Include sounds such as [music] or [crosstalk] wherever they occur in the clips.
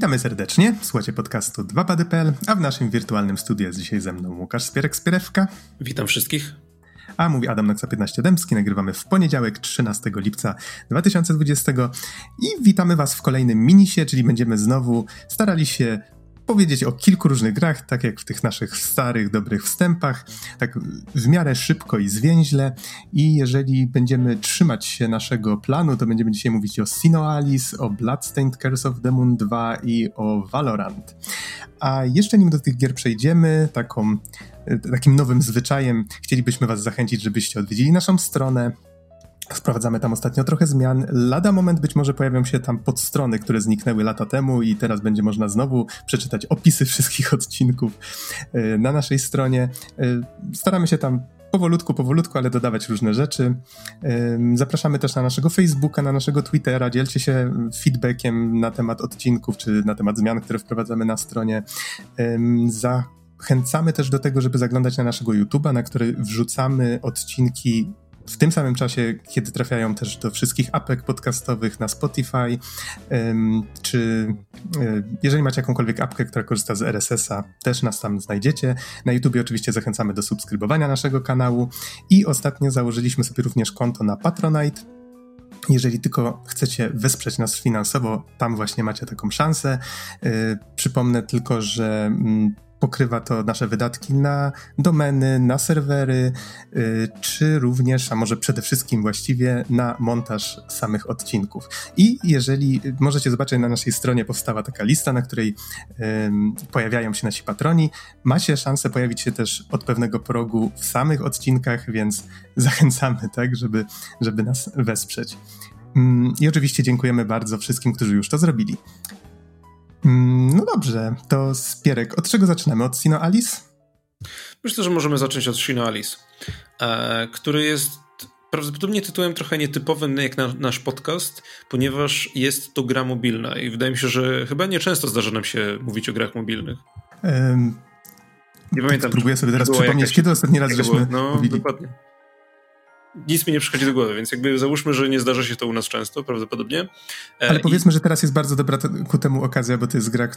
Witamy serdecznie, słuchacie podcastu 2pady.pl, a w naszym wirtualnym studiu jest dzisiaj ze mną Łukasz Spierek-Spierewka. Witam wszystkich. A mówi Adam Naksa 15 Dębski, nagrywamy w poniedziałek 13 lipca 2020 i witamy was w kolejnym minisie, czyli będziemy znowu starali się powiedzieć o kilku różnych grach, tak jak w tych naszych starych, dobrych wstępach, tak w miarę szybko i zwięźle. I jeżeli będziemy trzymać się naszego planu, to będziemy dzisiaj mówić o Sinoalis, o Bloodstained Curse of the Moon 2 i o Valorant. A jeszcze nim do tych gier przejdziemy, taką, takim nowym zwyczajem chcielibyśmy Was zachęcić, żebyście odwiedzili naszą stronę Wprowadzamy tam ostatnio trochę zmian. Lada moment być może pojawią się tam podstrony, które zniknęły lata temu i teraz będzie można znowu przeczytać opisy [laughs] wszystkich odcinków e, na naszej stronie. E, staramy się tam powolutku, powolutku, ale dodawać różne rzeczy. E, zapraszamy też na naszego Facebooka, na naszego Twittera. Dzielcie się feedbackiem na temat odcinków czy na temat zmian, które wprowadzamy na stronie. Zachęcamy też do tego, żeby zaglądać na naszego YouTube'a, na który wrzucamy odcinki w tym samym czasie, kiedy trafiają też do wszystkich apek podcastowych na Spotify, czy e, jeżeli macie jakąkolwiek apkę, która korzysta z RSS-a, też nas tam znajdziecie. Na YouTubie oczywiście zachęcamy do subskrybowania naszego kanału i ostatnio założyliśmy sobie również konto na Patronite, jeżeli tylko chcecie wesprzeć nas finansowo, tam właśnie macie taką szansę. Yy, przypomnę tylko, że mm, pokrywa to nasze wydatki na domeny, na serwery, yy, czy również, a może przede wszystkim właściwie na montaż samych odcinków. I jeżeli możecie zobaczyć na naszej stronie powstała taka lista, na której pojawiają się nasi patroni, macie szansę pojawić się też od pewnego progu w samych odcinkach, więc [laughs] zachęcamy, tak, żeby, żeby nas wesprzeć. I oczywiście dziękujemy bardzo wszystkim, którzy już to zrobili. Mm, no dobrze, to Spierek, od czego zaczynamy? Od Sino Alice? Myślę, że możemy zacząć od Sino Alice, e, który jest prawdopodobnie tytułem trochę nietypowym jak na nasz podcast, ponieważ jest to gra mobilna i wydaje mi się, że chyba nieczęsto zdarza nam się mówić o grach mobilnych. Um, nie pamiętam. Próbuję sobie teraz przypomnieć, jakaś, kiedy ostatni raz żeśmy No, mówili. dokładnie nic mi nie przychodzi do głowy, więc jakby załóżmy, że nie zdarza się to u nas często, prawdopodobnie. E, Ale powiedzmy, I... że teraz jest bardzo dobra ku temu okazja, bo to jest gra,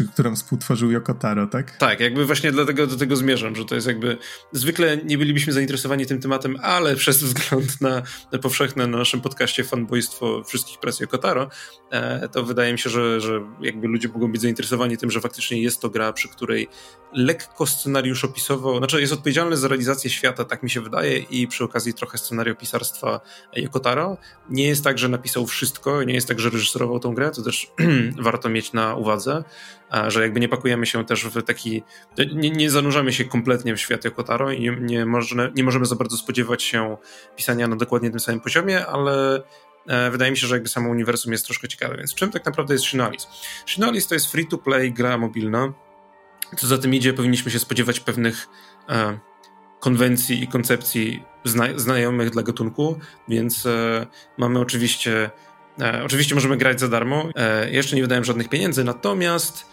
przy którą współtworzył Yokotaro, tak? Tak, jakby właśnie dlatego do tego zmierzam, że to jest jakby zwykle nie bylibyśmy zainteresowani tym tematem, ale przez wzgląd na, na powszechne na naszym podcaście fanboystwo wszystkich prac Yokotaro, e, to wydaje mi się, że, że jakby ludzie mogą być zainteresowani tym, że faktycznie jest to gra, przy której lekko scenariusz opisowo, znaczy jest odpowiedzialny za realizację świata, tak mi się wydaje i przy okazji trochę scenariopisarstwa Yokotaro. Nie jest tak, że napisał wszystko, nie jest tak, że reżyserował tą grę, to też [clears throat] warto mieć na uwadze, że jakby nie pakujemy się też w taki, nie, nie zanurzamy się kompletnie w świat Yokotaro i nie, możemy, nie możemy za bardzo spodziewać się pisania na dokładnie tym samym poziomie, ale e, wydaje mi się, że jakby samo uniwersum jest troszkę ciekawe. Więc czym tak naprawdę jest Shinoalis? Shinoalis to jest free-to-play gra mobilna. Co za tym idzie, powinniśmy się spodziewać pewnych e, konwencji i koncepcji zna znajomych dla gatunku, więc e, mamy oczywiście, e, oczywiście możemy grać za darmo. E, jeszcze nie wydałem żadnych pieniędzy, natomiast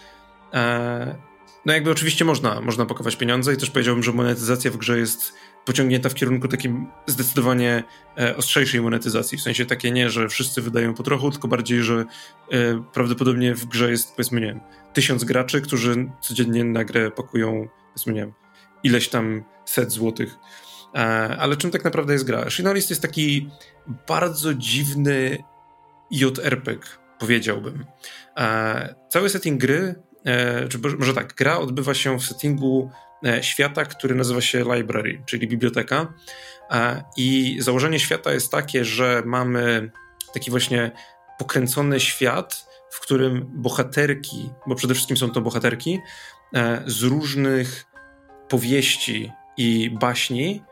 no jakby oczywiście można, można pakować pieniądze i też powiedziałbym, że monetyzacja w grze jest pociągnięta w kierunku takim zdecydowanie e, ostrzejszej monetyzacji. W sensie takie nie, że wszyscy wydają po trochu, tylko bardziej, że e, prawdopodobnie w grze jest powiedzmy, nie wiem, tysiąc graczy, którzy codziennie na grę pakują, powiedzmy, nie wiem, ileś tam set złotych. E, ale czym tak naprawdę jest gra? Shinolist jest taki bardzo dziwny JRPG, powiedziałbym. E, cały setting gry, e, czy może tak, gra odbywa się w settingu świata, który nazywa się library, czyli biblioteka. I założenie świata jest takie, że mamy taki właśnie pokręcony świat, w którym bohaterki, bo przede wszystkim są to bohaterki, z różnych powieści i baśni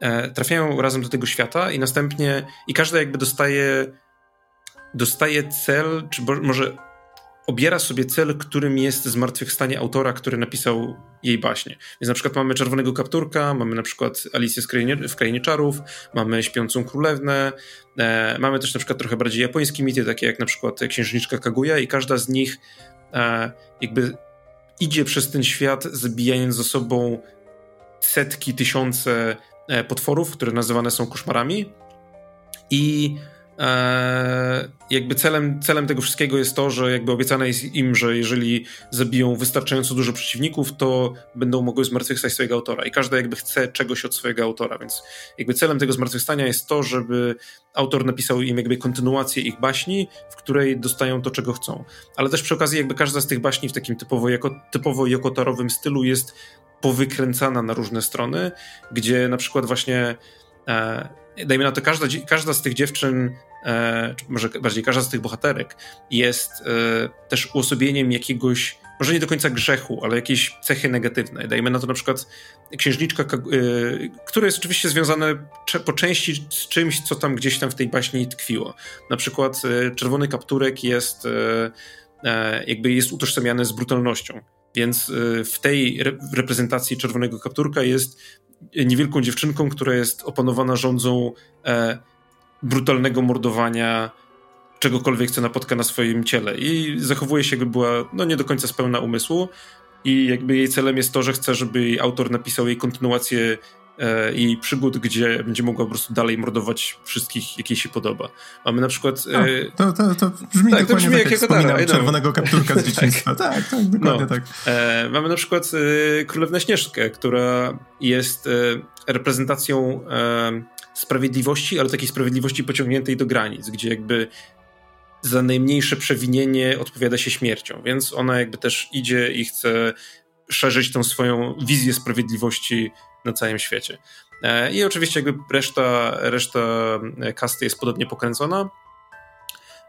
e, trafiają razem do tego świata i następnie i każda jakby dostaje dostaje cel, czy może obiera sobie cel, którym jest zmartwychwstanie autora, który napisał jej baśnie. Więc na przykład mamy Czerwonego Kapturka, mamy na przykład Alicję w Krainie Czarów, mamy Śpiącą Królewnę, e, mamy też na przykład trochę bardziej japońskie mity, takie jak na przykład Księżniczka Kaguya i każda z nich e, jakby idzie przez ten świat, zabijając ze sobą setki, tysiące e, potworów, które nazywane są koszmarami. I e, jakby celem, celem tego wszystkiego jest to, że jakby obiecane jest im, że jeżeli zabiją wystarczająco dużo przeciwników, to będą mogły zmartwychwstać swojego autora i każdy jakby chce czegoś od swojego autora, więc jakby celem tego zmartwychwstania jest to, żeby autor napisał im jakby kontynuację ich baśni, w której dostają to, czego chcą. Ale też przy okazji jakby każda z tych baśni w takim typowo, jako, typowo jokotarowym stylu jest powykręcana na różne strony, gdzie na przykład właśnie e, dajmy na to, każda, każda z tych dziewczyn, może bardziej każda z tych bohaterek jest e, też uosobieniem jakiegoś, może nie do końca grzechu, ale jakiejś cechy negatywnej. Dajmy na to na przykład księżniczka, e, która jest oczywiście związane po części z czymś, co tam gdzieś tam w tej baśni tkwiło. Na przykład e, czerwony kapturek jest e, e, jakby jest utożsamiany z brutalnością. Więc w tej reprezentacji czerwonego kapturka jest niewielką dziewczynką, która jest opanowana rządzą e, brutalnego mordowania czegokolwiek, co napotka na swoim ciele. I zachowuje się, jakby była no, nie do końca spełna umysłu. I jakby jej celem jest to, że chce, żeby jej autor napisał jej kontynuację jej przygód, gdzie będzie mogła po prostu dalej mordować wszystkich, jakiej się podoba. Mamy na przykład... E... to, to, to brzmi tak, dokładnie to brzmi tak, jak, jak wspominam czerwonego kapturka z [laughs] dzieciństwa. tak. tak, tak, dokładnie no. tak. E, mamy na przykład e, Królewną Śnieżkę, która jest e, reprezentacją e, sprawiedliwości, ale takiej sprawiedliwości pociągniętej do granic, gdzie jakby za najmniejsze przewinienie odpowiada się śmiercią, więc ona jakby też idzie i chce szerzyć tą swoją wizję sprawiedliwości na całym świecie. E, I oczywiście jakby reszta, reszta kasty jest podobnie pokręcona.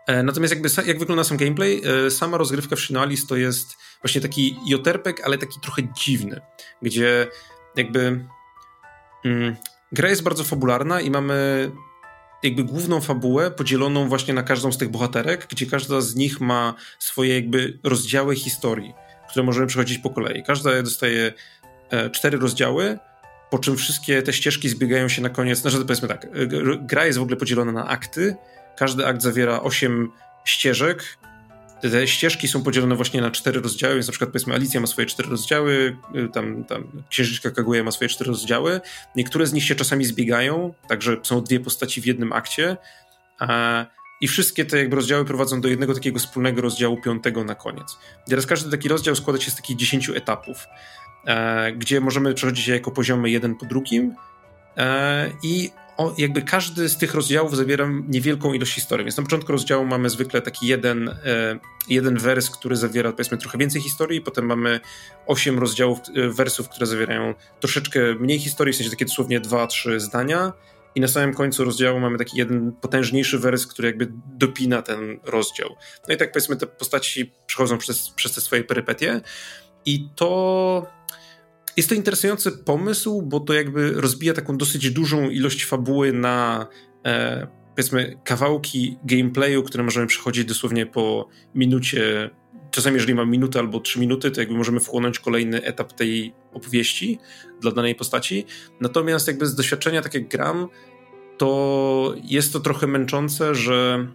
E, natomiast jakby jak wygląda sam gameplay, e, sama rozgrywka w Shinoalis to jest właśnie taki joterpek, ale taki trochę dziwny, gdzie jakby mm, gra jest bardzo fabularna i mamy jakby główną fabułę podzieloną właśnie na każdą z tych bohaterek, gdzie każda z nich ma swoje jakby rozdziały historii, które możemy przechodzić po kolei. Każda dostaje cztery rozdziały, po czym wszystkie te ścieżki zbiegają się na koniec, znaczy powiedzmy tak, gra jest w ogóle podzielona na akty, każdy akt zawiera 8 ścieżek, te ścieżki są podzielone właśnie na cztery rozdziały, więc na przykład powiedzmy Alicja ma swoje cztery rozdziały, y, tam, tam Księżniczka Kaguya ma swoje cztery rozdziały. Niektóre z nich się czasami zbiegają, także są dwie postaci w jednym akcie a, i wszystkie te jakby rozdziały prowadzą do jednego takiego wspólnego rozdziału piątego na koniec. teraz każdy taki rozdział składa się z takich dziesięciu etapów. E, gdzie możemy przechodzić je jako poziomy jeden po drugim e, i o, jakby każdy z tych rozdziałów zawiera niewielką ilość historii. Więc na początku rozdziału mamy zwykle taki jeden, e, jeden wers, który zawiera powiedzmy trochę więcej historii, potem mamy osiem rozdziałów, wersów, które zawierają troszeczkę mniej historii, w sensie takie dosłownie dwa, trzy zdania. I na samym końcu rozdziału mamy taki jeden potężniejszy wers, który jakby dopina ten rozdział. No i tak powiedzmy te postaci przechodzą przez, przez te swoje perypetie. I to jest to interesujący pomysł, bo to jakby rozbija taką dosyć dużą ilość fabuły na e, powiedzmy kawałki gameplayu, które możemy przechodzić dosłownie po minucie. Czasami, jeżeli mam minutę albo trzy minuty, to jakby możemy wchłonąć kolejny etap tej opowieści dla danej postaci. Natomiast jakby z doświadczenia, tak jak gram, to jest to trochę męczące, że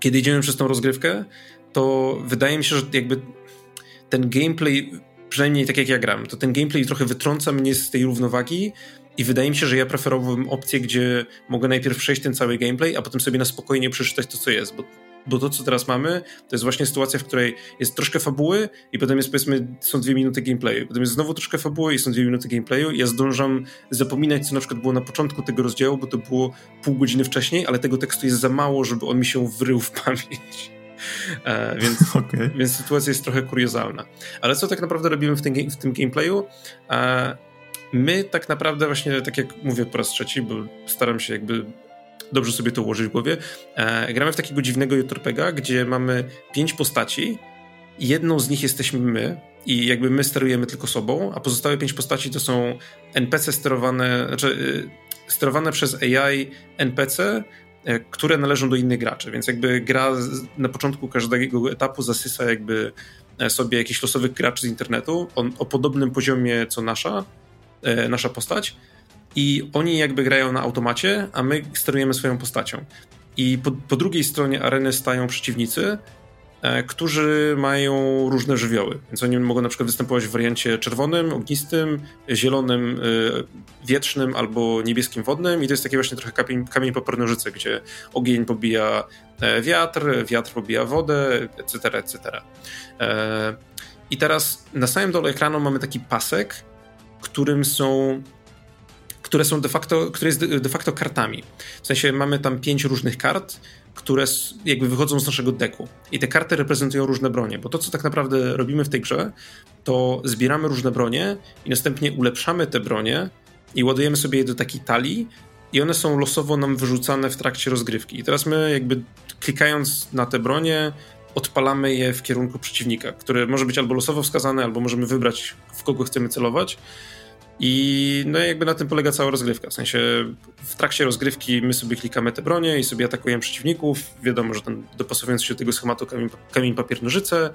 kiedy idziemy przez tą rozgrywkę, to wydaje mi się, że jakby ten gameplay przynajmniej tak jak ja gram, to ten gameplay trochę wytrąca mnie z tej równowagi i wydaje mi się, że ja preferowałbym opcję, gdzie mogę najpierw przejść ten cały gameplay, a potem sobie na spokojnie przeczytać to, co jest, bo, bo to, co teraz mamy, to jest właśnie sytuacja, w której jest troszkę fabuły i potem jest, powiedzmy, są dwie minuty gameplayu. Potem jest znowu troszkę fabuły i są dwie minuty gameplayu ja zdążam zapominać, co na przykład było na początku tego rozdziału, bo to było pół godziny wcześniej, ale tego tekstu jest za mało, żeby on mi się wrył w pamięć. E, więc, [laughs] okay. więc sytuacja jest trochę kuriozalna. Ale co tak naprawdę robimy w tym, w tym gameplayu? E, my tak naprawdę właśnie, tak jak mówię po raz trzeci, bo staram się jakby dobrze sobie to ułożyć w głowie, e, gramy w takiego dziwnego JRPGa, gdzie mamy pięć postaci, jedną z nich jesteśmy my, i jakby my sterujemy tylko sobą, a pozostałe pięć postaci to są NPC sterowane, znaczy y, sterowane przez AI NPC, E, które należą do innych graczy, więc jakby gra na początku każdego etapu zasysa jakby e, sobie jakichś losowych graczy z internetu. On, o podobnym poziomie co nasza, e, nasza postać i oni jakby grają na automacie, a my sterujemy swoją postacią. I po, po drugiej stronie areny stają przeciwnicy E, którzy mają różne żywioły. Więc oni mogą na przykład występować w wariancie czerwonym, ognistym, zielonym, e, wietrznym albo niebieskim wodnym i to jest taki właśnie trochę kamień, kamień pornożyce, gdzie ogień pobija wiatr, wiatr pobija wodę, etc., etc. I teraz na samym dole ekranu mamy taki pasek, którym są które są de facto, które jest de facto kartami. W sensie mamy tam pięć różnych kart, które jakby wychodzą z naszego deku. I te karty reprezentują różne bronie, bo to, co tak naprawdę robimy w tej grze, to zbieramy różne bronie i następnie ulepszamy te bronie i ładujemy sobie je do takiej talii i one są losowo nam wyrzucane w trakcie rozgrywki. I teraz my jakby klikając na te bronie, odpalamy je w kierunku przeciwnika, które może być albo losowo wskazane, albo możemy wybrać, w kogo chcemy celować. I no jakby na tym polega cała rozgrywka. W sensie w trakcie rozgrywki my sobie klikamy te bronie i sobie atakujemy przeciwników. Wiadomo, że ten dopasowując się do tego schematu kamień, kamień papier, nożyce,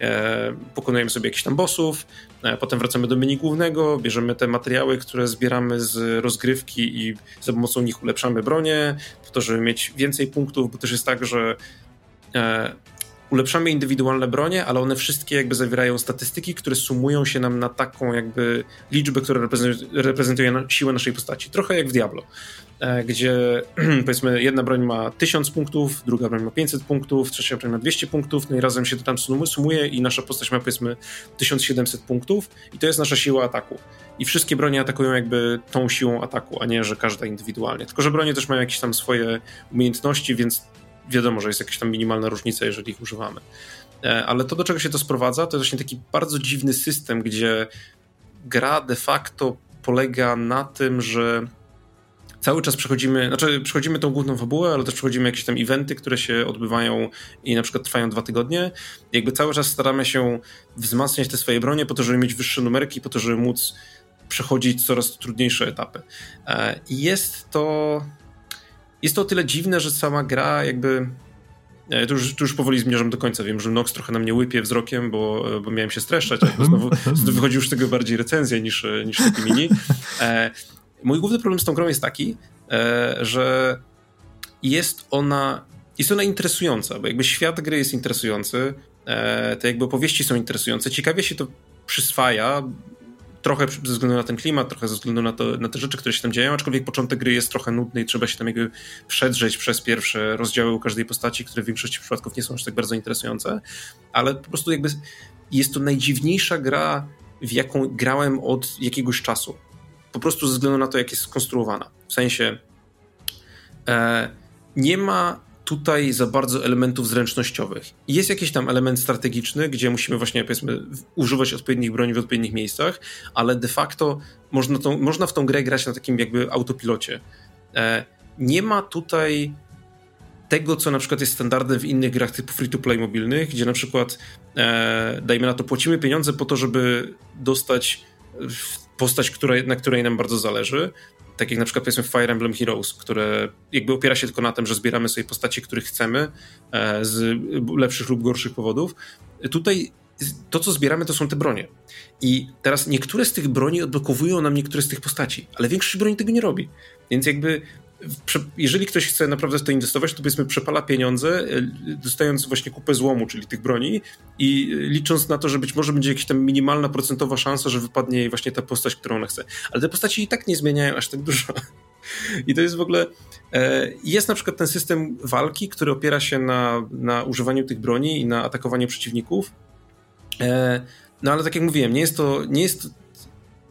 e, pokonujemy sobie jakichś tam bossów, e, potem wracamy do menu głównego, bierzemy te materiały, które zbieramy z rozgrywki i za pomocą nich ulepszamy bronię, po to, żeby mieć więcej punktów, bo też jest tak, że e, ulepszamy indywidualne bronie, ale one wszystkie jakby zawierają statystyki, które sumują się nam na taką jakby liczbę, która reprezentuje siłę naszej postaci. Trochę jak w Diablo, e, gdzie [clears throat] powiedzmy jedna broń ma 1000 punktów, druga broń ma 500 punktów, trzecia broń ma 200 punktów, no i razem się to tam sumuje i nasza postać ma powiedzmy 1700 punktów i to jest nasza siła ataku. I wszystkie bronie atakują jakby tą siłą ataku, a nie, że każda indywidualnie. Tylko, że bronie też mają jakieś tam swoje umiejętności, więc wiadomo, że jest jakaś tam minimalna różnica, jeżeli ich używamy. E, ale to, do czego się to sprowadza, to jest właśnie taki bardzo dziwny system, gdzie gra de facto polega na tym, że cały czas przechodzimy, znaczy przechodzimy tą główną fabułę, ale też przechodzimy jakieś tam eventy, które się odbywają i na przykład trwają dwa tygodnie. Jakby cały czas staramy się wzmacniać te swoje bronie po to, żeby mieć wyższe numerki, po to, żeby móc przechodzić coraz trudniejsze etapy. E, I jest to jest to o tyle dziwne, że sama gra jakby tu już, tu już powoli zmierzam do końca. Wiem, że Nox trochę na mnie łypie wzrokiem, bo, bo miałem się streszczać, bo znowu, wychodzi już z tego bardziej recenzja niż, niż taki mini. [laughs] E, mój główny problem z tą grą jest taki, e, że jest ona, jest ona interesująca, bo jakby świat gry jest interesujący, e, te jakby opowieści są interesujące, ciekawie się to przyswaja, trochę ze względu na ten klimat, trochę ze względu na, to, na te rzeczy, które się tam dzieją, aczkolwiek początek gry jest trochę nudny i trzeba się tam jakby przedrzeć przez pierwsze rozdziały u każdej postaci, które w większości przypadków nie są aż tak bardzo interesujące, ale po prostu jakby jest to najdziwniejsza gra, w jaką grałem od jakiegoś czasu. Po prostu ze względu na to, jak jest skonstruowana. W sensie e, nie ma tutaj za bardzo elementów zręcznościowych. Jest jakiś tam element strategiczny, gdzie musimy właśnie, powiedzmy, używać odpowiednich broni w odpowiednich miejscach, ale de facto można, tą, można w tą grę grać na takim jakby autopilocie. E, nie ma tutaj tego, co na przykład jest standardem w innych grach typu free-to-play mobilnych, gdzie na przykład, e, dajmy na to, płacimy pieniądze po to, żeby dostać postać, która, na której nam bardzo zależy, tak jak na przykład powiedzmy Fire Emblem Heroes, które jakby opiera się tylko na tym, że zbieramy sobie postacie, których chcemy e, z lepszych lub gorszych powodów. Tutaj to, co zbieramy, to są te bronie. I teraz niektóre z tych broni odblokowują nam niektóre z tych postaci, ale większość broni tego nie robi. Więc jakby jeżeli ktoś chce naprawdę w to inwestować, to powiedzmy przepala pieniądze, e, dostając właśnie kupę złomu, czyli tych broni i licząc na to, że być może będzie jakaś tam minimalna procentowa szansa, że wypadnie jej właśnie ta postać, którą ona chce. Ale te postaci i tak nie zmieniają aż tak dużo. [laughs] I to jest w ogóle. E, jest na przykład ten system walki, który opiera się na, na używaniu tych broni i na atakowaniu przeciwników. E, no ale tak jak mówiłem, nie jest to, nie jest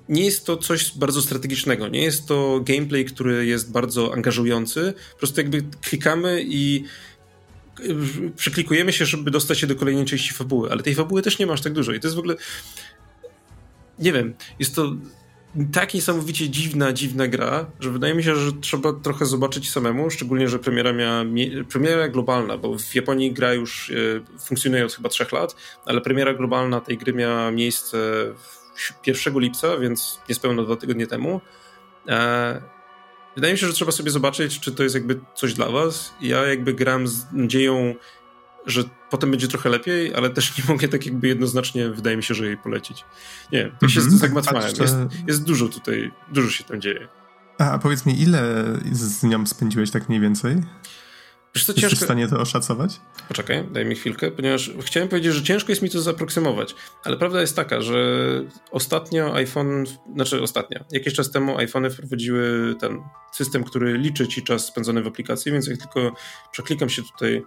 nie jest to coś bardzo strategicznego, nie jest to gameplay, który jest bardzo angażujący. Po prostu jakby klikamy i y, przeklikujemy się, żeby dostać się do kolejnej części fabuły, ale tej fabuły też nie ma aż tak dużo. I to jest w ogóle nie wiem, jest to tak niesamowicie dziwna, dziwna gra, że wydaje mi się, że trzeba trochę zobaczyć samemu, szczególnie, że premiera miała, premiera globalna, bo w Japonii gra już y, funkcjonuje od chyba trzech lat, ale premiera globalna tej gry miała miejsce w 1 lipca, więc niespełna dwa tygodnie temu. E, wydaje mi się, że trzeba sobie zobaczyć, czy to jest jakby coś dla was. Ja jakby gram z nadzieją, że potem będzie trochę lepiej, ale też nie mogę tak jakby jednoznacznie, wydaje mi się, że jej polecić. Nie, to się mm -hmm. zagmatwałem. Jest, jest dużo tutaj, dużo się tam dzieje. A, a powiedz mi, ile z nią spędziłeś tak mniej więcej? Wiesz co, Jesteś ciężko... w stanie to oszacować? Poczekaj, daj mi chwilkę, ponieważ chciałem powiedzieć, że ciężko jest mi to zaproksymować, ale prawda jest taka, że ostatnio iPhone, znaczy ostatnio, jakiś czas temu iPhony wprowadziły ten system, który liczy ci czas spędzony w aplikacji, więc jak tylko przeklikam się tutaj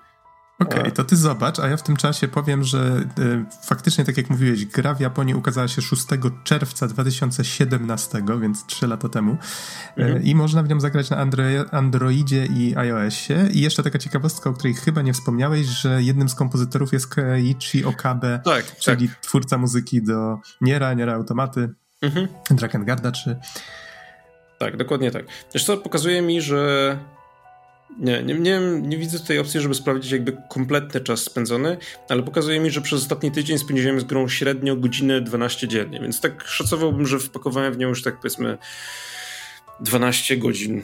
Okej, okay, to ty zobacz, a ja w tym czasie powiem, że y, faktycznie, tak jak mówiłeś, gra w Japonii ukazała się 6 czerwca 2017, więc 3 lata temu. Y, mhm. I można w nią zagrać na Andro Androidzie i iOSie. I jeszcze taka ciekawostka, o której chyba nie wspomniałeś, że jednym z kompozytorów jest Keiichi Okabe, tak, czyli tak. twórca muzyki do Niera, Niera Automaty, mhm. Drakengard 3. Tak, dokładnie tak. Co, pokazuje mi, że nie, nie, nie, nie widzę tutaj opcji, żeby sprawdzić jakby kompletny czas spędzony, ale pokazuje mi, że przez ostatni tydzień spędziłem z grą średnio godzinę 12 dziennie, więc tak szacowałbym, że wpakowałem w nią już tak powiedzmy 12 godzin.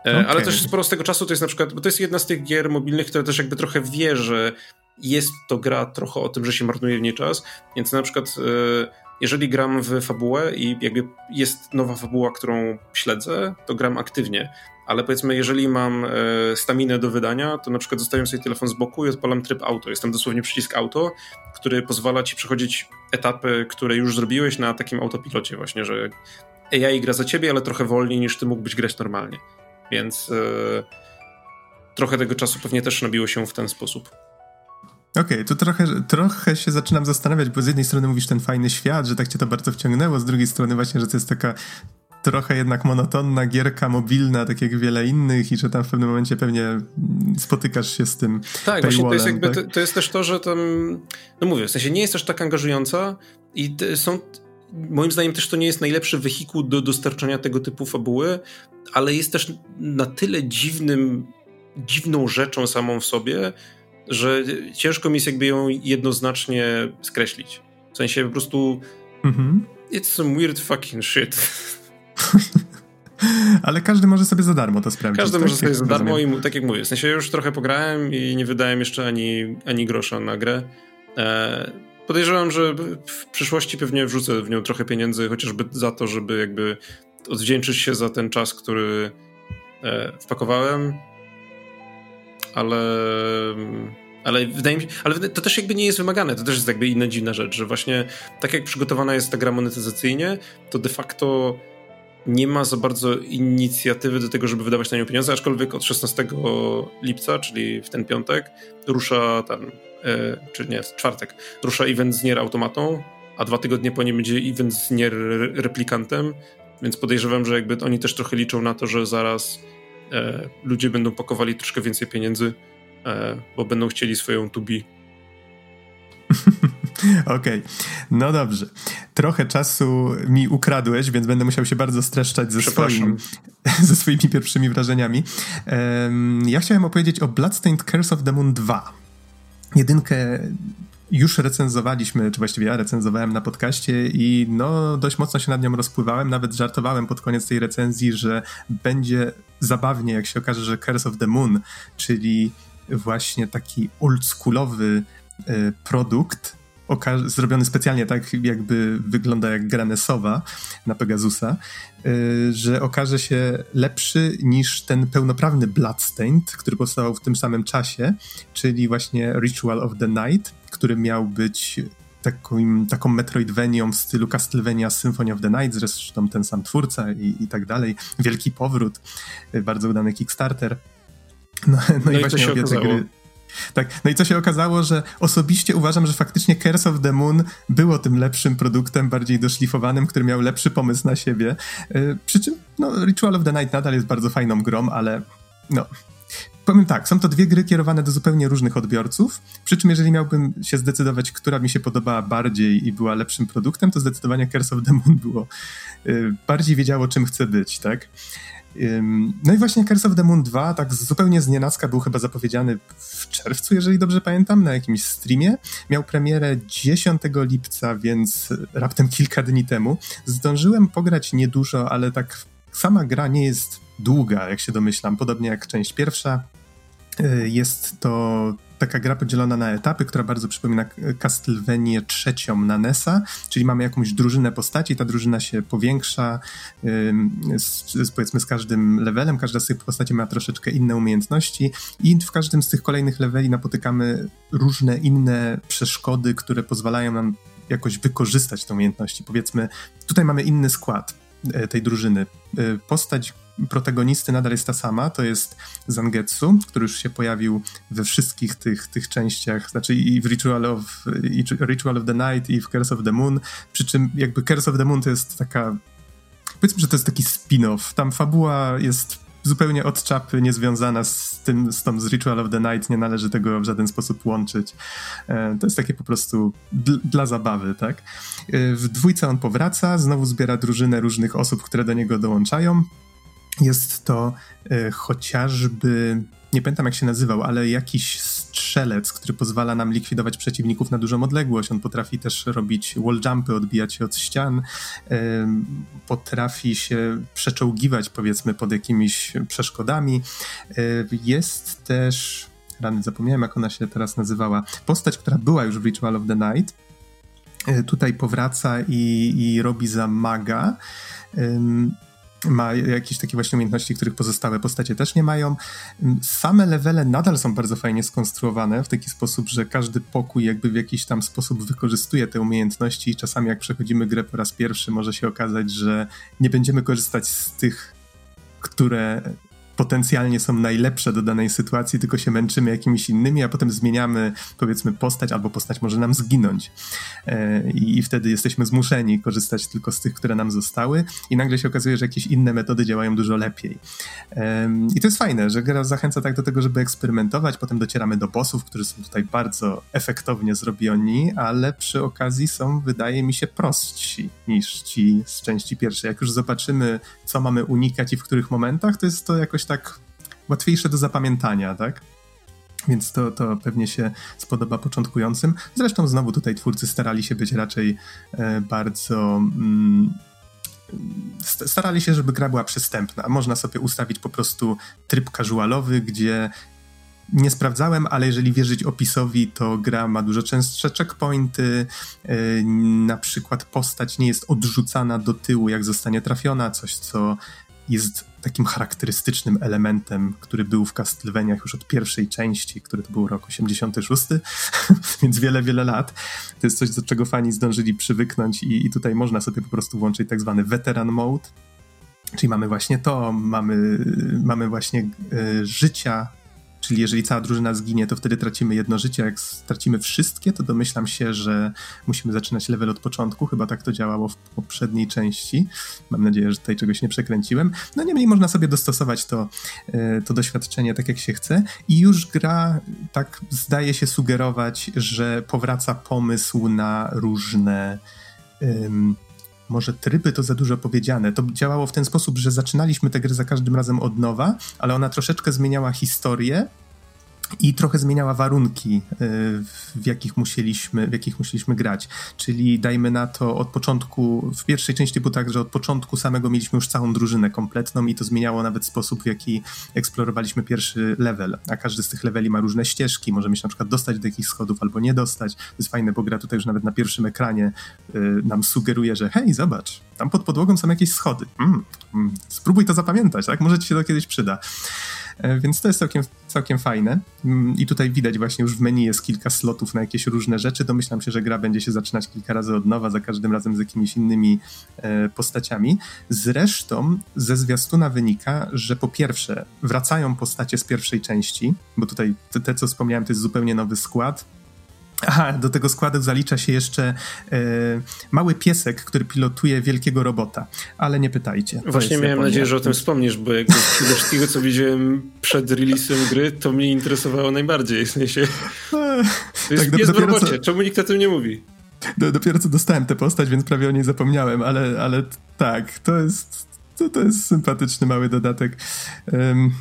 Okay. E, ale też sporo z tego czasu to jest na przykład, bo to jest jedna z tych gier mobilnych, która też jakby trochę wie, że jest to gra trochę o tym, że się marnuje w niej czas, więc na przykład e, jeżeli gram w fabułę i jakby jest nowa fabuła, którą śledzę, to gram aktywnie ale powiedzmy, jeżeli mam e, staminę do wydania, to na przykład zostawiam sobie telefon z boku i odpalam tryb auto. Jest tam dosłownie przycisk auto, który pozwala ci przechodzić etapy, które już zrobiłeś na takim autopilocie właśnie, że AI gra za ciebie, ale trochę wolniej niż ty mógłbyś grać normalnie. Więc e, trochę tego czasu pewnie też nabiło się w ten sposób. Okej, okay, trochę, trochę się zaczynam zastanawiać, bo z jednej strony mówisz ten fajny świat, że tak cię to bardzo wciągnęło, z drugiej strony właśnie, że to jest taka trochę jednak monotonna gierka mobilna, tak jak wiele innych i że tam w pewnym momencie pewnie spotykasz się z tym Tak, właśnie to jest jakby, tak? to, to, jest też to, że tam, no mówię, w sensie nie jest też tak angażująca i są, moim zdaniem też to nie jest najlepszy wehikuł do dostarczania tego typu fabuły, ale jest też na tyle dziwnym, dziwną rzeczą samą w sobie, że ciężko mi jest jakby ją jednoznacznie skreślić. W sensie po prostu mhm. it's some weird fucking shit. [laughs] [laughs] Ale każdy może sobie za darmo to sprawdzić. Każdy tak? może sobie za darmo i tak jak mówię, w sensie już trochę pograłem i nie wydałem jeszcze ani, ani grosza na grę. E, podejrzewam, że w przyszłości pewnie wrzucę w nią trochę pieniędzy, chociażby za to, żeby jakby odwdzięczyć się za ten czas, który e, wpakowałem. Ale ale wydaje mi się, ale to też jakby nie jest wymagane, to też jest jakby inna dziwna rzecz, że właśnie tak jak przygotowana jest ta gra monetyzacyjnie, to de facto nie ma za bardzo inicjatywy do tego, żeby wydawać na nią pieniądze, aczkolwiek od 16 lipca, czyli w ten piątek, rusza ten, e, czy nie, w czwartek, rusza event z Nier automatą, a dwa tygodnie po nim będzie event z Nier replikantem, więc podejrzewam, że jakby oni też trochę liczą na to, że zaraz e, ludzie będą pakowali troszkę więcej pieniędzy E, bo będą chcieli swoją tubi. [laughs] [laughs] Okej, okay. no dobrze. Trochę czasu mi ukradłeś, więc będę musiał się bardzo streszczać ze, swoim, [laughs] ze swoimi pierwszymi wrażeniami. Um, ja chciałem opowiedzieć o Bloodstained Curse of the Moon 2. Jedynkę już recenzowaliśmy, czy właściwie ja recenzowałem na podcaście i no dość mocno się nad nią rozpływałem, nawet żartowałem pod koniec tej recenzji, że będzie zabawnie, jak się okaże, że Curse of the Moon, czyli właśnie taki oldschoolowy e, produkt, zrobiony specjalnie tak, jakby wygląda jak gra NESowa na Pegasusa, e, że okaże się lepszy niż ten pełnoprawny Bloodstained, który powstał w tym samym czasie, czyli właśnie Ritual of the Night, który miał być taką, taką Metroidvanią w stylu Castlevania Symphony of the Night, zresztą ten sam twórca i, i tak dalej. Wielki powrót, e, bardzo udany Kickstarter. No, no, no i, i właśnie obie te gry. Tak, no i co się okazało, że osobiście uważam, że faktycznie Curse of the Moon było tym lepszym produktem, bardziej doszlifowanym, który miał lepszy pomysł na siebie. Yy, przy czym no, Ritual of the Night nadal jest bardzo fajną grą, ale no, powiem tak, są to dwie gry kierowane do zupełnie różnych odbiorców, przy czym jeżeli miałbym się zdecydować, która mi się podobała bardziej i była lepszym produktem, to zdecydowanie Curse of the Moon było, yy, bardziej wiedziało czym chce być, tak? No i właśnie Curse of the Moon 2 tak zupełnie z nienacka był chyba zapowiedziany w czerwcu, jeżeli dobrze pamiętam, na jakimś streamie. Miał premierę 10 lipca, więc raptem kilka dni temu. Zdążyłem pograć niedużo, ale tak sama gra nie jest długa, jak się domyślam, podobnie jak część pierwsza. E, jest to taka gra podzielona na etapy, która bardzo przypomina Castlevanię trzecią na NESa, czyli mamy jakąś drużynę postaci, ta drużyna się powiększa z, powiedzmy z każdym levelem, każda z tych postaci ma troszeczkę inne umiejętności i w każdym z tych kolejnych leveli napotykamy różne inne przeszkody, które pozwalają nam jakoś wykorzystać te umiejętności. Powiedzmy, tutaj mamy inny skład tej drużyny. E, postać protagonisty nadal jest ta sama, to jest Zangetsu, który już się pojawił we wszystkich tych, tych częściach, znaczy i w Ritual of, i Ritual of the Night i w Curse of the Moon, przy czym jakby Curse of the Moon to jest taka powiedzmy, że to jest taki spin-off, tam fabuła jest zupełnie od czapy, niezwiązana z tym, z tą z Ritual of the Night, nie należy tego w żaden sposób łączyć. E, to jest takie po prostu dl dla zabawy, tak? E, w dwójce on powraca, znowu zbiera drużynę różnych osób, które do niego dołączają. Jest to e, chociażby, nie pamiętam jak się nazywał, ale jakiś strzelec, który pozwala nam likwidować przeciwników na dużą odległość. On potrafi też robić wall jumpy, odbijać się od ścian, potrafi się przeczołgiwać powiedzmy pod jakimiś przeszkodami. Jest też, rany zapomniałem jak ona się teraz nazywała, postać, która była już w Ritual of the Night, e, tutaj powraca i, i robi za maga ma jakieś takie właśnie umiejętności, których pozostałe postacie też nie mają. Same levele nadal są bardzo fajnie skonstruowane w taki sposób, że każdy pokój jakby w jakiś tam sposób wykorzystuje te umiejętności i czasami jak przechodzimy grę po raz pierwszy może się okazać, że nie będziemy korzystać z tych które potencjalnie są najlepsze do danej sytuacji, tylko się męczymy jakimiś innymi, a potem zmieniamy powiedzmy postać, albo postać może nam zginąć. E, I wtedy jesteśmy zmuszeni korzystać tylko z tych, które nam zostały i nagle się okazuje, że jakieś inne metody działają dużo lepiej. I to jest fajne, że gra zachęca tak do tego, żeby eksperymentować, potem docieramy do bossów, którzy są tutaj bardzo efektownie zrobioni, ale przy okazji są, wydaje mi się, prostsi niż ci z części pierwszej. Jak już zobaczymy, co mamy unikać i w których momentach, to jest to jakoś tak łatwiejsze do zapamiętania, tak? Więc to, to pewnie się spodoba początkującym. Zresztą znowu tutaj twórcy starali się być raczej e, bardzo. Mm, starali się, żeby gra była przystępna. Można sobie ustawić po prostu tryb casualowy, gdzie nie sprawdzałem, ale jeżeli wierzyć opisowi, to gra ma dużo częstsze checkpointy. E, na przykład postać nie jest odrzucana do tyłu, jak zostanie trafiona, coś co jest takim charakterystycznym elementem, który był w Castlevaniach już od pierwszej części, który to był rok 86, [laughs] więc wiele, wiele lat. To jest coś, do czego fani zdążyli przywyknąć i, i tutaj można sobie po prostu włączyć tak zwany veteran mode, Czyli mamy właśnie to, mamy, mamy właśnie y, życia Czyli jeżeli cała drużyna zginie, to wtedy tracimy jedno życie. Jak stracimy wszystkie, to domyślam się, że musimy zaczynać level od początku. Chyba tak to działało w poprzedniej części. Mam nadzieję, że tutaj czegoś nie przekręciłem. No niemniej można sobie dostosować to, e, to doświadczenie tak, jak się chce. I już gra tak zdaje się sugerować, że powraca pomysł na różne. Może tryby to za dużo powiedziane. To działało w ten sposób, że zaczynaliśmy tę grę za każdym razem od nowa, ale ona troszeczkę zmieniała historię i trochę zmieniała warunki, y, w jakich, musieliśmy, w jakich musieliśmy grać. Czyli dajmy na to od początku, w pierwszej części było tak, że od początku samego mieliśmy już całą drużynę kompletną i to zmieniało nawet sposób, w jaki eksplorowaliśmy pierwszy level. A każdy z tych leveli ma różne ścieżki, możemy się na przykład dostać do jakichś schodów albo nie dostać. To jest fajne, bo gra tutaj już nawet na pierwszym ekranie y, nam sugeruje, że hej, zobacz, tam pod podłogą są jakieś schody. Mm, mm, spróbuj to zapamiętać, tak? Może ci się to kiedyś przyda. E, więc to jest całkiem, całkiem fajne. Mm, I tutaj widać właśnie już w menu jest kilka slotów na jakieś różne rzeczy. Domyślam się, że gra będzie się zaczynać kilka razy od nowa, za każdym razem z jakimiś innymi e, postaciami. Zresztą ze zwiastuna wynika, że po pierwsze wracają postacie z pierwszej części, bo tutaj te, te co wspomniałem, to jest zupełnie nowy skład Aha, do tego składu zalicza się jeszcze e, mały piesek, który pilotuje wielkiego robota, ale nie pytajcie. Właśnie miałem Japonia. nadzieję, że o tym wspomnisz, bo jakby z wszystkiego, co widziałem przed releasem gry, to mnie interesowało najbardziej. W sensie, to jest tak, pies w robocie, co... czemu nikt o tym nie mówi? Do, dopiero co dostałem tę postać, więc prawie o niej zapomniałem, ale, ale tak, to jest, to, to jest sympatyczny mały dodatek. Um,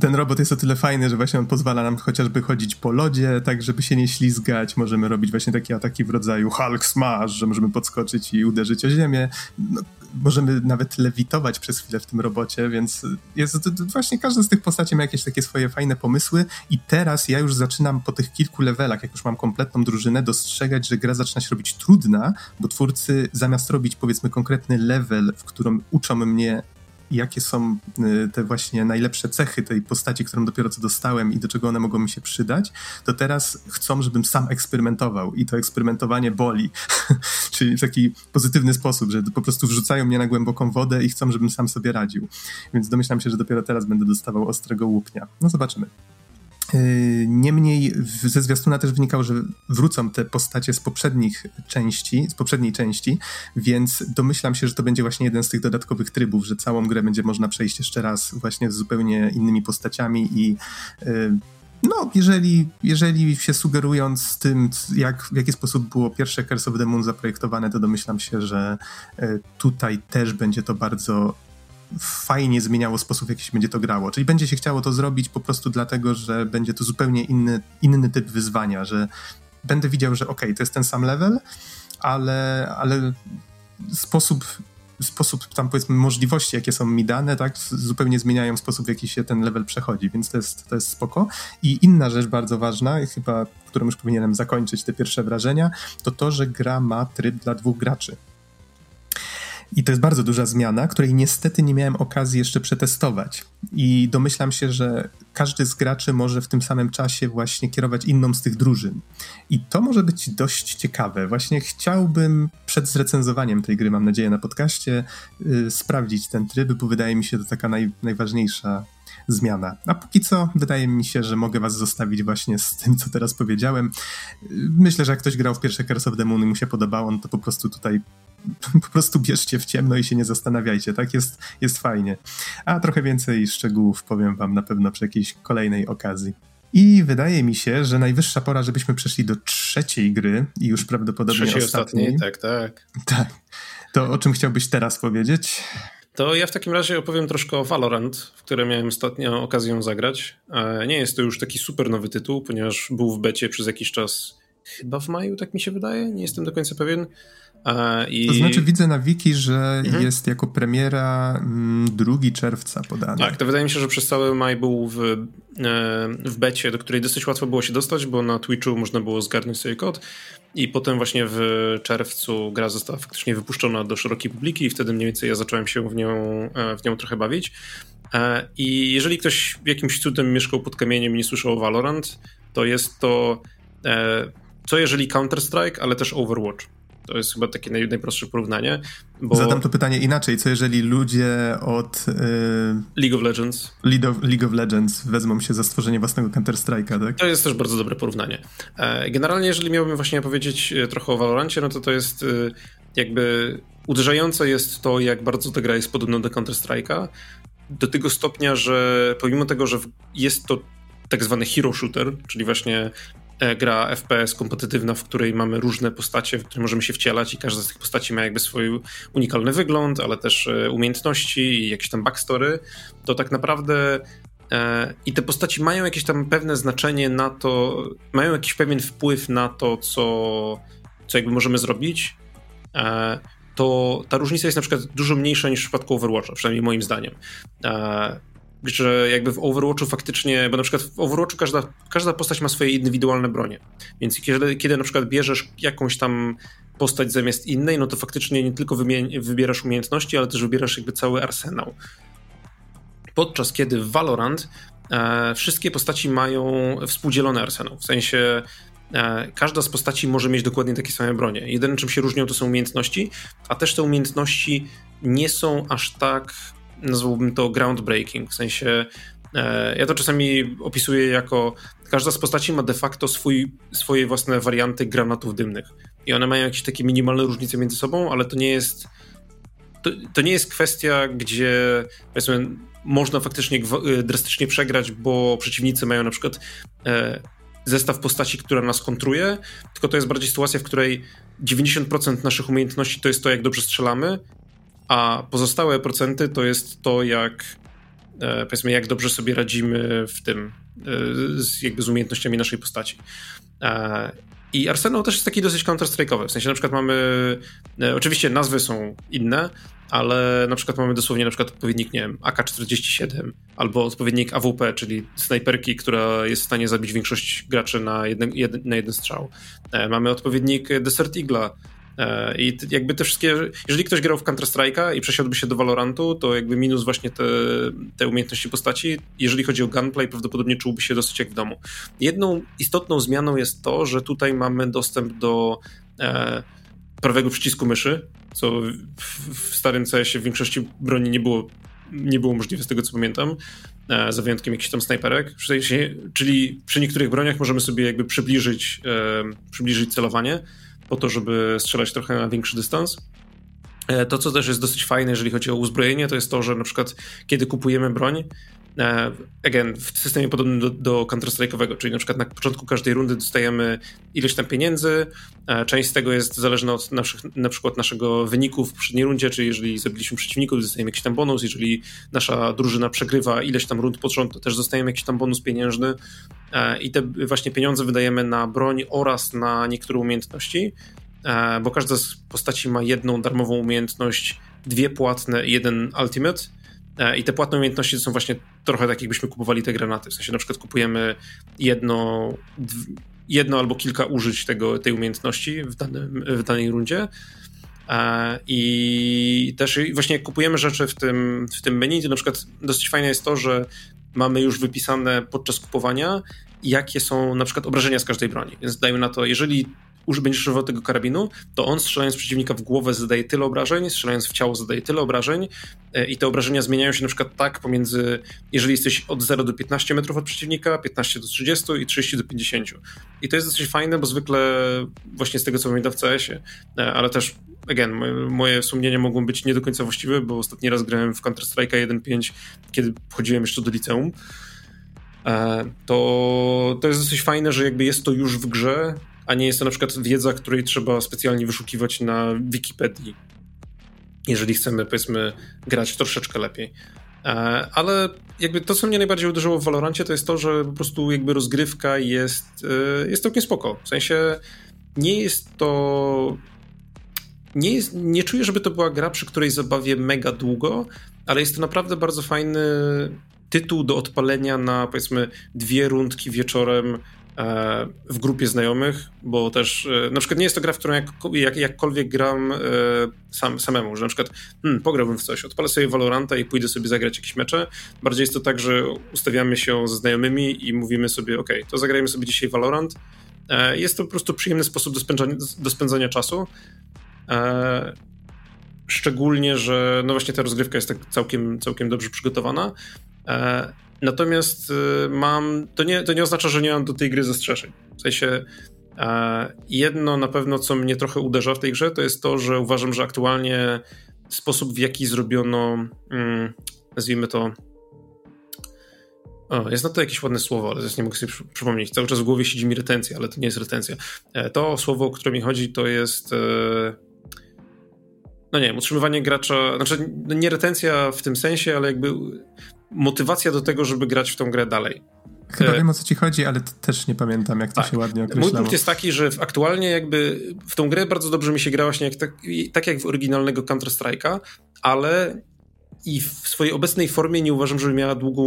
ten robot jest o tyle fajny, że właśnie on pozwala nam chociażby chodzić po lodzie, tak żeby się nie ślizgać. Możemy robić właśnie takie ataki w rodzaju Hulk Smash, że możemy podskoczyć i uderzyć o ziemię. No, możemy nawet lewitować przez chwilę w tym robocie, więc jest właśnie każda z tych postaci ma jakieś takie swoje fajne pomysły i teraz ja już zaczynam po tych kilku levelach, jak już mam kompletną drużynę, dostrzegać, że gra zaczyna się robić trudna, bo twórcy zamiast robić powiedzmy konkretny level, w którym uczą mnie jakie są y, te właśnie najlepsze cechy tej postaci, którą dopiero co dostałem i do czego one mogą mi się przydać, to teraz chcą, żebym sam eksperymentował i to eksperymentowanie boli. [laughs] Czyli w taki pozytywny sposób, że po prostu wrzucają mnie na głęboką wodę i chcą, żebym sam sobie radził. Więc domyślam się, że dopiero teraz będę dostawał ostrego łupnia. No zobaczymy. Yy, niemniej ze zwiastuna też wynikało, że wrócą te postacie z poprzednich części, z poprzedniej części, więc domyślam się, że to będzie właśnie jeden z tych dodatkowych trybów, że całą grę będzie można przejść jeszcze raz właśnie z zupełnie innymi postaciami i yy, no, jeżeli, jeżeli się sugerując tym, jak, w jaki sposób było pierwsze Curse of the Moon zaprojektowane, to domyślam się, że yy, tutaj też będzie to bardzo fajnie zmieniało sposób, w jaki się będzie to grało. Czyli będzie się chciało to zrobić po prostu dlatego, że będzie to zupełnie inny, inny typ wyzwania, że będę widział, że ok, to jest ten sam level, ale, ale sposób sposób tam powiedzmy możliwości, jakie są mi dane, tak, zupełnie zmieniają sposób, w jaki się ten level przechodzi, więc to jest, to jest spoko. I inna rzecz bardzo ważna, chyba, którą już powinienem zakończyć te pierwsze wrażenia, to to, że gra ma tryb dla dwóch graczy. I to jest bardzo duża zmiana, której niestety nie miałem okazji jeszcze przetestować. I domyślam się, że każdy z graczy może w tym samym czasie właśnie kierować inną z tych drużyn. I to może być dość ciekawe. Właśnie chciałbym przed zrecenzowaniem tej gry, mam nadzieję, na podcaście, yy, sprawdzić ten tryb, bo wydaje mi się to taka naj, najważniejsza zmiana. A póki co wydaje mi się, że mogę was zostawić właśnie z tym, co teraz powiedziałem. Myślę, że jak ktoś grał w pierwsze Curse of the Moon i mu się podobało, no to po prostu tutaj [laughs] po prostu bierzcie w ciemno i się nie zastanawiajcie, tak? Jest, jest fajnie. A trochę więcej szczegółów powiem wam na pewno przy jakiejś kolejnej okazji. I wydaje mi się, że najwyższa pora, żebyśmy przeszli do trzeciej gry i już prawdopodobnie trzeciej ostatniej. ostatniej. Tak, tak. [laughs] Tak. To o czym chciałbyś teraz powiedzieć? To ja w takim razie opowiem troszkę o Valorant, w które miałem ostatnio okazję zagrać. E, nie jest to już taki super nowy tytuł, ponieważ był w becie przez jakiś czas, chyba w maju, tak mi się wydaje, nie jestem do końca pewien. I... To znaczy widzę na wiki, że mhm. jest jako premiera 2 mm, czerwca podany. Tak, to wydaje mi się, że przez cały maj był w, e, w becie, do której dosyć łatwo było się dostać, bo na Twitchu można było zgarnąć sobie kod i potem właśnie w czerwcu gra została faktycznie wypuszczona do szerokiej publiki i wtedy mniej więcej ja zacząłem się w nią, e, w nią trochę bawić. E, I jeżeli ktoś jakimś cudem mieszkał pod kamieniem i nie słyszał o Valorant, to jest to co jeżeli Counter-Strike, ale też Overwatch. To jest chyba takie naj, najprostsze porównanie. Bo... Zadam to pytanie inaczej. Co jeżeli ludzie od yy... League of Legends League of, League of Legends wezmą się za stworzenie własnego Counter-Strike'a, tak? To jest też bardzo dobre porównanie. E, generalnie, jeżeli miałbym właśnie powiedzieć e, trochę o Valorancie, no to to jest e, jakby uderzające jest to, jak bardzo ta gra jest podobna do Counter-Strike'a. Do tego stopnia, że pomimo tego, że jest to tak zwany hero shooter, czyli właśnie gra FPS kompetytywna, w której mamy różne postacie, w które możemy się wcielać i każda z tych postaci ma jakby swój unikalny wygląd, ale też e, umiejętności i jakieś tam backstory, to tak naprawdę e, i te postaci mają jakieś tam pewne znaczenie na to, mają jakiś pewien wpływ na to, co, co jakby możemy zrobić, to ta różnica jest na przykład dużo mniejsza niż w przypadku Overwatcha, przynajmniej moim zdaniem że jakby w Overwatchu faktycznie, bo na przykład w Overwatchu każda, każda postać ma swoje indywidualne bronie, więc kiedy, kiedy na przykład bierzesz jakąś tam postać zamiast innej, no to faktycznie nie tylko wybierasz umiejętności, ale też wybierasz jakby cały arsenał. Podczas kiedy w Valorant e, wszystkie postaci mają współdzielony arsenał, w sensie e, każda z postaci może mieć dokładnie takie same bronie. Jedyne czym się różnią to są umiejętności, a też te umiejętności nie są aż tak nazwałbym to groundbreaking, w sensie e, ja to czasami opisuję jako każda z postaci ma de facto swój, swoje własne warianty granatów dymnych. I one mają jakieś takie minimalne różnice między sobą, ale to nie jest to, to nie jest kwestia, gdzie powiedzmy można faktycznie e, drastycznie przegrać, bo przeciwnicy mają na przykład e, zestaw postaci, która nas kontruje, tylko to jest bardziej sytuacja, w której 90% naszych umiejętności to jest to, jak dobrze strzelamy, a pozostałe procenty to jest to, jak e, powiedzmy, jak dobrze sobie radzimy w tym, e, z, jakby z umiejętnościami naszej postaci. E, I Arsenał też jest taki dosyć counter-strike'owy, w sensie na przykład mamy, oczywiście nazwy są inne, ale na przykład mamy dosłownie na przykład odpowiednik, nie wiem, AK-47 albo odpowiednik AWP, czyli snajperki, która jest w stanie zabić większość graczy na jeden, na jeden strzał. Mamy odpowiednik Desert Eagle'a, I jakby te wszystkie, jeżeli ktoś grał w Counter-Strike'a i przesiadłby się do Valorantu, to jakby minus właśnie te, te umiejętności postaci, jeżeli chodzi o gunplay, prawdopodobnie czułby się dosyć jak w domu. Jedną istotną zmianą jest to, że tutaj mamy dostęp do e, prawego przycisku myszy, co w, w starym CS-ie w większości broni nie było, nie było możliwe z tego co pamiętam, e, za wyjątkiem jakichś tam snajperek, czyli przy niektórych broniach możemy sobie jakby przybliżyć, e, przybliżyć celowanie, po to, żeby strzelać trochę na większy dystans. E, to, co też jest dosyć fajne, jeżeli chodzi o uzbrojenie, to jest to, że na przykład kiedy kupujemy broń, again, w systemie podobnym do, do Counter-Strike'owego, czyli na przykład na początku każdej rundy dostajemy ileś tam pieniędzy, e, część z tego jest zależna od naszych, na przykład naszego wyniku w poprzedniej rundzie, czyli jeżeli zabiliśmy przeciwników, dostajemy jakiś tam bonus, jeżeli nasza drużyna przegrywa ileś tam rund pod rząd, to też dostajemy jakiś tam bonus pieniężny. I te właśnie pieniądze wydajemy na broń oraz na niektóre umiejętności, bo każda z postaci ma jedną darmową umiejętność, dwie płatne i jeden ultimate, E, I te płatne umiejętności są właśnie trochę tak, jakbyśmy kupowali te granaty. W sensie na przykład kupujemy jedno, jedno albo kilka użyć tego, tej umiejętności w, danym, w danej rundzie. E, I też właśnie jak kupujemy rzeczy w tym, w tym menu, to na przykład dosyć fajne jest to, że mamy już wypisane podczas kupowania, jakie są na przykład obrażenia z każdej broni. Więc dajmy na to, jeżeli będziesz używał tego karabinu, to on strzelając przeciwnika w głowę zadaje tyle obrażeń, strzelając w ciało zadaje tyle obrażeń e, i te obrażenia zmieniają się na przykład tak pomiędzy, jeżeli jesteś od 0 do 15 metrów od przeciwnika, 15 do 30 i 30 do 50. I to jest dosyć fajne, bo zwykle właśnie z tego, co pamiętam w CS-ie, e, ale też again, moje sumienia mogą być nie do końca właściwe, bo ostatni raz grałem w Counter-Strike'a 1.5, kiedy chodziłem jeszcze do liceum, e, to, to jest dosyć fajne, że jakby jest to już w grze, a nie jest to na przykład wiedza, której trzeba specjalnie wyszukiwać na Wikipedii, jeżeli chcemy, powiedzmy, grać troszeczkę lepiej. E, ale jakby to, co mnie najbardziej uderzyło w Valorancie, to jest to, że po prostu jakby rozgrywka jest, e, jest całkiem spoko. W sensie nie jest to... Nie, jest, nie czuję, żeby to była gra, przy której zabawię mega długo, ale jest to naprawdę bardzo fajny tytuł do odpalenia na powiedzmy dwie rundki wieczorem w grupie znajomych, bo też e, na przykład nie jest to gra, w którą jak, jak, jakkolwiek gram e, sam, samemu, że na przykład hmm, pograłbym w coś, odpalę sobie Valoranta i pójdę sobie zagrać jakieś mecze. Bardziej jest to tak, że ustawiamy się ze znajomymi i mówimy sobie, ok, to zagrajmy sobie dzisiaj Valorant. Jest to po prostu przyjemny sposób do spędzania, do spędzania czasu. Szczególnie, że no właśnie ta rozgrywka jest tak całkiem, całkiem dobrze przygotowana. Natomiast y, mam, to nie, to nie oznacza, że nie mam do tej gry zastrzeżeń. W sensie e, jedno na pewno, co mnie trochę uderza w tej grze, to jest to, że uważam, że aktualnie sposób, w jaki zrobiono, mm, nazwijmy to, o, jest na to jakieś ładne słowo, ale teraz nie mogę sobie przypomnieć. Cały czas w głowie siedzi mi retencja, ale to nie jest retencja. E, to słowo, o które mi chodzi, to jest. E, no nie wiem, utrzymywanie gracza. Znaczy, nie retencja w tym sensie, ale jakby motywacja do tego, żeby grać w tą grę dalej. Chyba e, wiem o co ci chodzi, ale też nie pamiętam, jak to tak. się ładnie określało. Mój punkt jest taki, że aktualnie jakby w tą grę bardzo dobrze mi się gra właśnie jak, tak, tak jak w oryginalnego Counter-Strike'a, ale i w swojej obecnej formie nie uważam, żeby miała długą,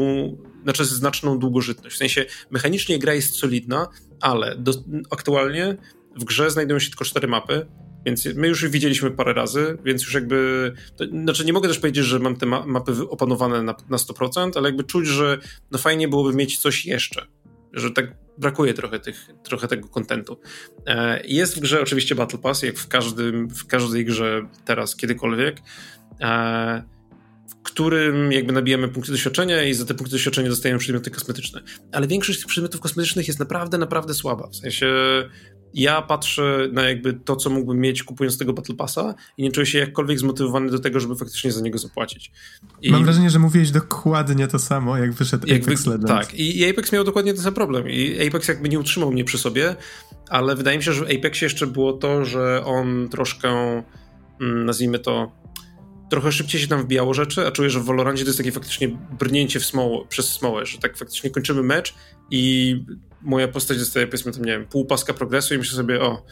znaczy znaczną długożytność. W sensie mechanicznie gra jest solidna, ale do, aktualnie w grze znajdują się tylko cztery mapy, więc my już widzieliśmy parę razy, więc już jakby. To, znaczy, nie mogę też powiedzieć, że mam te ma mapy opanowane na, na 100%, ale jakby czuć, że no fajnie byłoby mieć coś jeszcze. Że tak brakuje trochę, tych, trochę tego kontentu. E, jest w grze oczywiście Battle Pass, jak w, każdym, w każdej grze teraz, kiedykolwiek. Którym jakby nabijamy punkty doświadczenia i za te punkty doświadczenia dostajemy przedmioty kosmetyczne. Ale większość tych przedmiotów kosmetycznych jest naprawdę, naprawdę słaba. W sensie ja patrzę na jakby to, co mógłbym mieć kupując tego Battle Passa i nie czuję się jakkolwiek zmotywowany do tego, żeby faktycznie za niego zapłacić. I Mam wrażenie, że mówiłeś dokładnie to samo, jak wyszedł jakby, Apex Legends. Tak, i Apex miał dokładnie ten sam problem i Apex jakby nie utrzymał mnie przy sobie, ale wydaje mi się, że w Apexie jeszcze było to, że on troszkę, mm, nazwijmy to, trochę szybciej się tam wbijało rzeczy, a czuję, że w Valorancie to jest takie faktycznie brnięcie w przez smołę, że tak faktycznie kończymy mecz i moja postać dostaje powiedzmy tam, nie wiem, pół paska progresu i myślę sobie, o,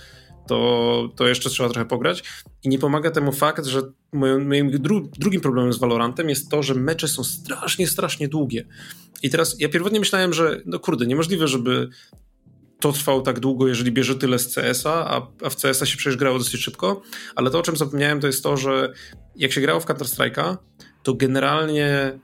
to, to jeszcze trzeba trochę pograć. I nie pomaga temu fakt, że moim, moim dru, drugim problemem z Valorantem jest to, że mecze są strasznie, strasznie długie. I teraz ja pierwotnie myślałem, że no kurde, niemożliwe, żeby to trwało tak długo, jeżeli bierze tyle z CS-a, a, a w CS-a się przecież grało dosyć szybko, ale to, o czym zapomniałem, to jest to, że jak się grało w Counter-Strike'a, to generalnie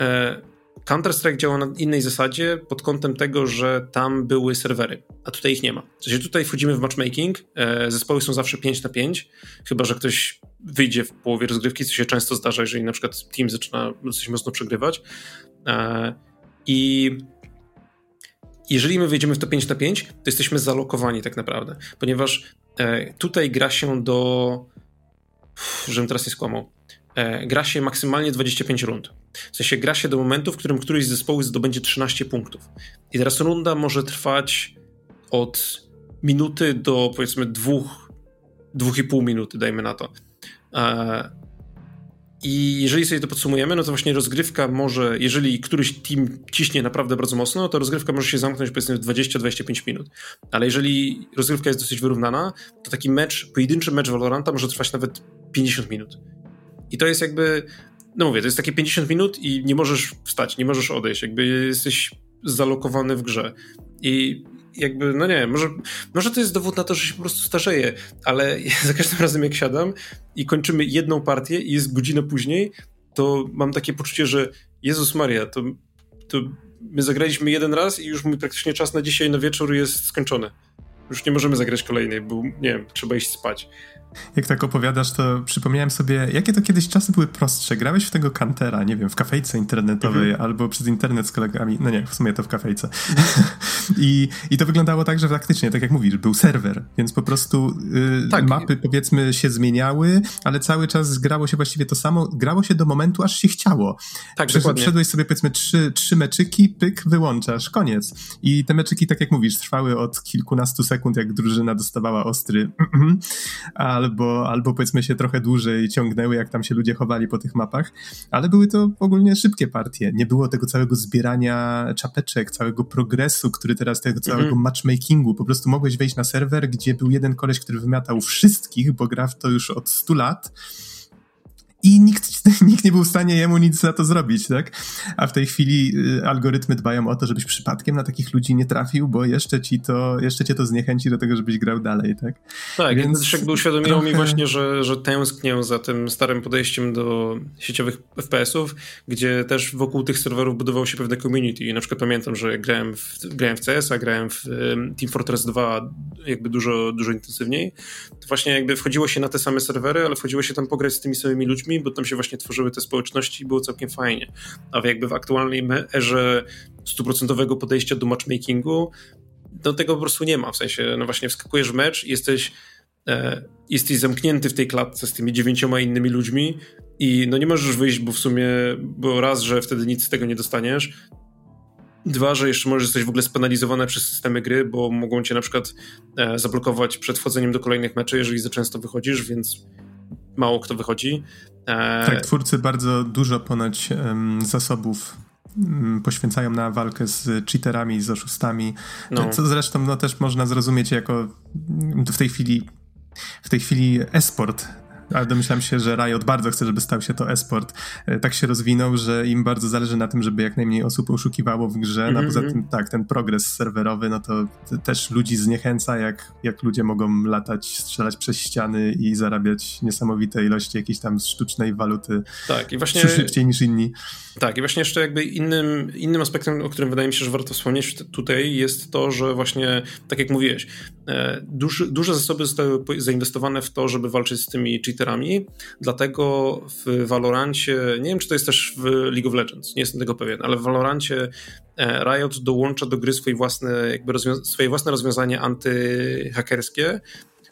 e, Counter-Strike działa na innej zasadzie pod kątem tego, że tam były serwery, a tutaj ich nie ma. W sensie tutaj wchodzimy w matchmaking, e, zespoły są zawsze 5 na 5, chyba że ktoś wyjdzie w połowie rozgrywki, co się często zdarza, jeżeli na przykład team zaczyna dosyć mocno przegrywać. E, I jeżeli my wejdziemy w to 5 na 5, to jesteśmy zalokowani tak naprawdę, ponieważ e, tutaj gra się do. żebym teraz nie skłamał. E, gra się maksymalnie 25 rund. W sensie gra się do momentu, w którym któryś z zespołów zdobędzie 13 punktów. I teraz runda może trwać od minuty do powiedzmy dwóch, dwóch i pół minuty, dajmy na to. E, I jeżeli sobie to podsumujemy, no to właśnie rozgrywka może, jeżeli któryś team ciśnie naprawdę bardzo mocno, to rozgrywka może się zamknąć powiedzmy w 20-25 minut. Ale jeżeli rozgrywka jest dosyć wyrównana, to taki mecz, pojedynczy mecz Valoranta może trwać nawet 50 minut. I to jest jakby, no mówię, to jest takie 50 minut i nie możesz wstać, nie możesz odejść, jakby jesteś zalokowany w grze. I jakby, no nie, może, może to jest dowód na to, że się po prostu starzeje, ale za każdym razem jak siadam i kończymy jedną partię i jest godzina później, to mam takie poczucie, że Jezus Maria, to, to my zagraliśmy jeden raz i już mój praktycznie czas na dzisiaj na wieczór jest skończony. Już nie możemy zagrać kolejnej, bo nie wiem, trzeba iść spać. Jak tak opowiadasz, to przypomniałem sobie, jakie to kiedyś czasy były prostsze. Grałeś w tego kantera, nie wiem, w kafejce internetowej mhm. albo przez internet z kolegami. No nie, w sumie to w kafejce. [laughs] I, I to wyglądało tak, że faktycznie, tak jak mówisz, był serwer, więc po prostu y, tak. mapy powiedzmy się zmieniały, ale cały czas grało się właściwie to samo. Grało się do momentu, aż się chciało. Tak, Przesz, Wszedłeś sobie powiedzmy trzy, trzy meczyki, pyk, wyłączasz, koniec. I te meczyki, tak jak mówisz, trwały od kilkunastu sekund, jak drużyna dostawała ostry [clears throat] albo, albo powiedzmy się trochę dłużej ciągnęły, jak tam się ludzie chowali po tych mapach, ale były to ogólnie szybkie partie. Nie było tego całego zbierania czapeczek, całego progresu, który teraz, tego całego mm -hmm. matchmakingu. Po prostu mogłeś wejść na serwer, gdzie był jeden koleś, który wymiatał wszystkich, bo gra w to już od 100 lat i nikt, [laughs] nikt nie był w stanie jemu nic na to zrobić, tak? A w tej chwili y, algorytmy dbają o to, żebyś przypadkiem na takich ludzi nie trafił, bo jeszcze ci to, jeszcze cię to zniechęci do tego, żebyś grał dalej, tak? Tak, więc też jakby uświadomiło trochę... mi właśnie, że, że tęsknię za tym starym podejściem do sieciowych FPS-ów, gdzie też wokół tych serwerów budowało się pewne community. I na przykład pamiętam, że grałem w, grałem w CS-a, grałem w Team Fortress 2 jakby dużo, dużo intensywniej. To właśnie jakby wchodziło się na te same serwery, ale wchodziło się tam pograć z tymi samymi ludźmi ludźmi, bo tam się właśnie tworzyły te społeczności i było całkiem fajnie. A jakby w aktualnej erze stuprocentowego podejścia do matchmakingu, no tego po prostu nie ma. W sensie, no właśnie wskakujesz w mecz i jesteś, e, jesteś zamknięty w tej klatce z tymi dziewięcioma innymi ludźmi i no nie możesz wyjść, bo w sumie, bo raz, że wtedy nic z tego nie dostaniesz, Dwa, że jeszcze możesz zostać w ogóle spenalizowane przez systemy gry, bo mogą cię na przykład e, zablokować przed wchodzeniem do kolejnych meczy, jeżeli za często wychodzisz, więc mało kto wychodzi. E... Tak, twórcy bardzo dużo ponoć zasobów um, poświęcają na walkę z cheaterami, z oszustami, no. co zresztą no, też można zrozumieć jako w tej chwili w tej chwili esport ale domyślam się, że Riot bardzo chce, żeby stał się to esport. E, tak się rozwinął, że im bardzo zależy na tym, żeby jak najmniej osób oszukiwało w grze. Mm -hmm. No poza mhm. tym, tak, ten progres serwerowy, no to też ludzi zniechęca, jak, jak ludzie mogą latać, strzelać przez ściany i zarabiać niesamowite ilości jakiejś tam sztucznej waluty. Tak, i właśnie. Szybciej niż inni. Tak, i właśnie jeszcze jakby innym, innym aspektem, o którym wydaje mi się, że warto wspomnieć tutaj, jest to, że właśnie, tak jak mówiłeś, e, duży, duże zasoby zostały zainwestowane w to, żeby walczyć z tymi cheaterami, dlatego w Valorancie, nie wiem czy to jest też w League of Legends, nie jestem tego pewien, ale w Valorancie e, Riot dołącza do gry swoje własne, jakby swoje własne rozwiązanie antyhakerskie,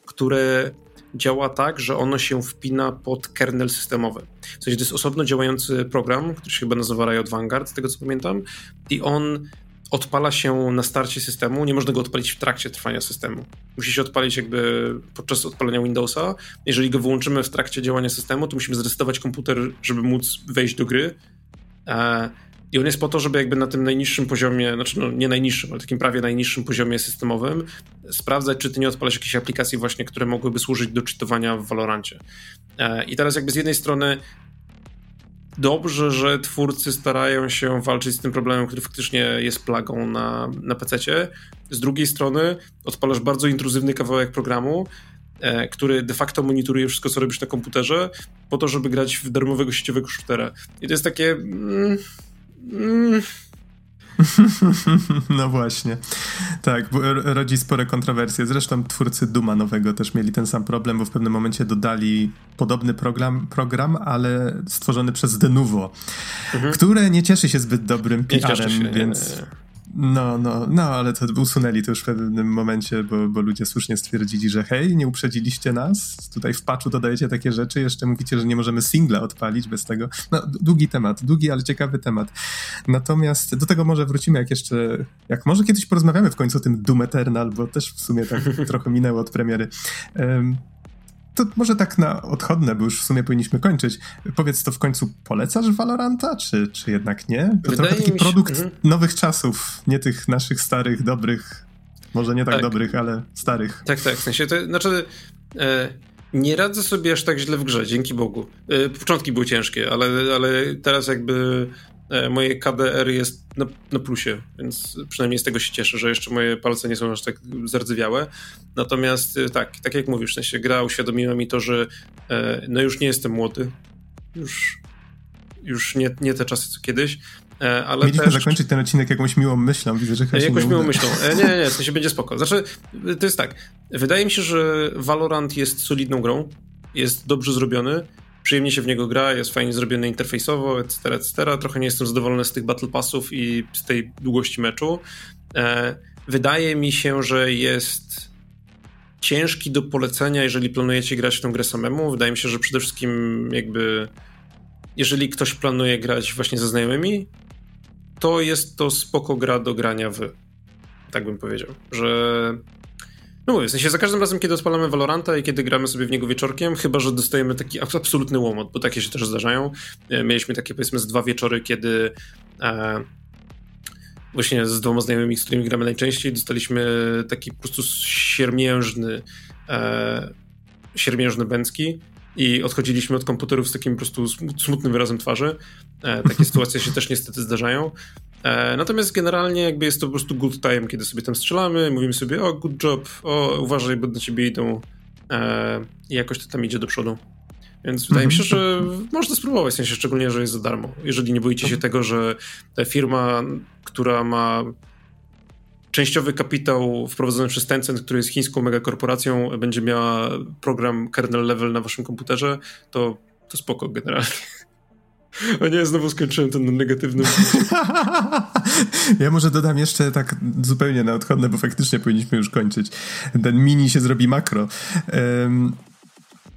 które działa tak, że ono się wpina pod kernel systemowy. W sensie to jest osobno działający program, który się chyba nazywa Riot Vanguard, z tego co pamiętam, i on odpala się na starcie systemu, nie można go odpalić w trakcie trwania systemu. Musi się odpalić jakby podczas odpalenia Windowsa. Jeżeli go wyłączymy w trakcie działania systemu, to musimy zresetować komputer, żeby móc wejść do gry. E, I on jest po to, żeby jakby na tym najniższym poziomie, znaczy no nie najniższym, ale takim prawie najniższym poziomie systemowym sprawdzać, czy ty nie odpalasz jakichś aplikacji właśnie, które mogłyby służyć do czytowania w Valorancie. E, I teraz jakby z jednej strony dobrze, że twórcy starają się walczyć z tym problemem, który faktycznie jest plagą na, na PC. Z drugiej strony odpalasz bardzo intruzywny kawałek programu, e, który de facto monitoruje wszystko, co robisz na komputerze, po to, żeby grać w darmowego sieciowego shootera. I to jest takie. Mm, mm, [laughs] No właśnie. Tak, rodzi spore kontrowersje. Zresztą twórcy Duma nowego też mieli ten sam problem, bo w pewnym momencie dodali podobny program, program ale stworzony przez Denuvo, mhm. które nie cieszy się zbyt dobrym PR-em, więc... Nie, nie. No, no, no, ale to usunęli to już w pewnym momencie, bo, bo ludzie słusznie stwierdzili, że hej, nie uprzedziliście nas, tutaj w patchu dodajecie takie rzeczy, jeszcze mówicie, że nie możemy singla odpalić bez tego. No, długi temat, długi, ale ciekawy temat. Natomiast do tego może wrócimy, jak jeszcze, jak może kiedyś porozmawiamy w końcu o tym Doom Eternal, bo też w sumie tak [laughs] trochę minęło od premiery. Um, to może tak na odchodne, bo już w sumie powinniśmy kończyć. Powiedz to w końcu, polecasz Valoranta, czy, czy jednak nie? To Wydaje trochę taki produkt mhm. nowych czasów, nie tych naszych starych, dobrych, może nie tak, tak, dobrych, ale starych. Tak, tak, w sensie to, znaczy e, nie radzę sobie aż tak źle w grze, dzięki Bogu. E, początki były ciężkie, ale, ale teraz jakby moje KDR jest na, na, plusie, więc przynajmniej z tego się cieszę, że jeszcze moje palce nie są aż tak zardzewiałe. Natomiast e, tak, tak jak mówisz, w sensie gra uświadomiła mi to, że e, no już nie jestem młody, już, już nie, nie te czasy co kiedyś, ale Mieliśmy też... zakończyć ten odcinek jakąś miłą myślą, widzę, że chyba Jakąś miłą myślą. Nie, nie, nie, w sensie będzie spoko. Znaczy, to jest tak, wydaje mi się, że Valorant jest solidną grą, jest dobrze zrobiony, przyjemnie się w niego gra, jest fajnie zrobiony interfejsowo, etc., etc. Trochę nie jestem zadowolony z tych battle passów i z tej długości meczu. E, wydaje mi się, że jest ciężki do polecenia, jeżeli planujecie grać w tę grę samemu. Wydaje mi się, że przede wszystkim jakby jeżeli ktoś planuje grać właśnie ze znajomymi, to jest to spoko gra do grania w. Tak bym powiedział, że no mówię, w sensie za każdym razem, kiedy odpalamy Valoranta i kiedy gramy sobie w niego wieczorkiem, chyba, że dostajemy taki absolutny łomot, bo takie się też zdarzają. E, mieliśmy takie powiedzmy z dwa wieczory, kiedy e, właśnie z dwoma znajomymi, z którymi gramy najczęściej, dostaliśmy taki po prostu siermiężny e, siermiężny bęcki i odchodziliśmy od komputerów z takim po prostu smutnym wyrazem twarzy. E, takie sytuacje się też niestety zdarzają. E, natomiast generalnie jakby jest to po prostu good time, kiedy sobie tam strzelamy, mówimy sobie o good job, o uważaj, bo do ciebie idą e, i jakoś to tam idzie do przodu. Więc wydaje mi się, że mhm. można spróbować, w sensie szczególnie, że jest za darmo. Jeżeli nie boicie się mhm. tego, że ta firma, która ma częściowy kapitał wprowadzony przez Tencent, który jest chińską megakorporacją, będzie miała program kernel level na waszym komputerze, to, to spoko generalnie. O nie, znowu skończyłem ten negatywny. [laughs] ja może dodam jeszcze tak zupełnie na odchodne, bo faktycznie powinniśmy już kończyć. Ten mini się zrobi makro. Um,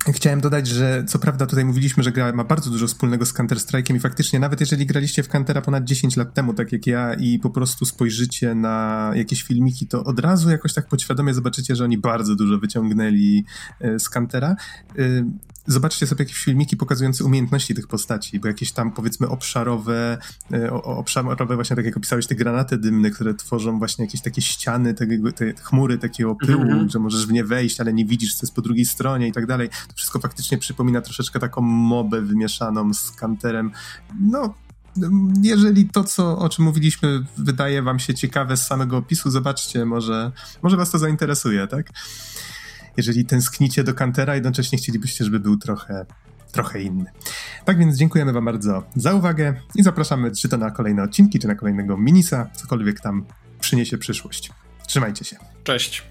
Chciałem dodać, że co prawda tutaj mówiliśmy, że gra ma bardzo dużo wspólnego z Counter-Strike'iem i faktycznie nawet jeżeli graliście w Countera ponad 10 lat temu, tak jak ja i po prostu spojrzycie na jakieś filmiki, to od razu jakoś tak podświadomie zobaczycie, że oni bardzo dużo wyciągnęli e, z Countera. Zobaczcie sobie jakieś filmiki pokazujące umiejętności tych postaci, bo jakieś tam powiedzmy obszarowe, e, obszarowe właśnie tak jak opisałeś, te granaty dymne, które tworzą właśnie jakieś takie ściany, te, te chmury takiego pyłu, mm -hmm. że możesz w nie wejść, ale nie widzisz, co jest po drugiej stronie i tak dalej. To wszystko faktycznie przypomina troszeczkę taką mobę wymieszaną z kanterem. No, jeżeli to, co, o czym mówiliśmy, wydaje wam się ciekawe z samego opisu, zobaczcie, może, może was to zainteresuje, tak? Jeżeli tęsknicie do Kantera, jednocześnie chcielibyście, żeby był trochę, trochę inny. Tak więc dziękujemy Wam bardzo za uwagę i zapraszamy czy to na kolejne odcinki, czy na kolejnego minisa, cokolwiek tam przyniesie przyszłość. Trzymajcie się. Cześć.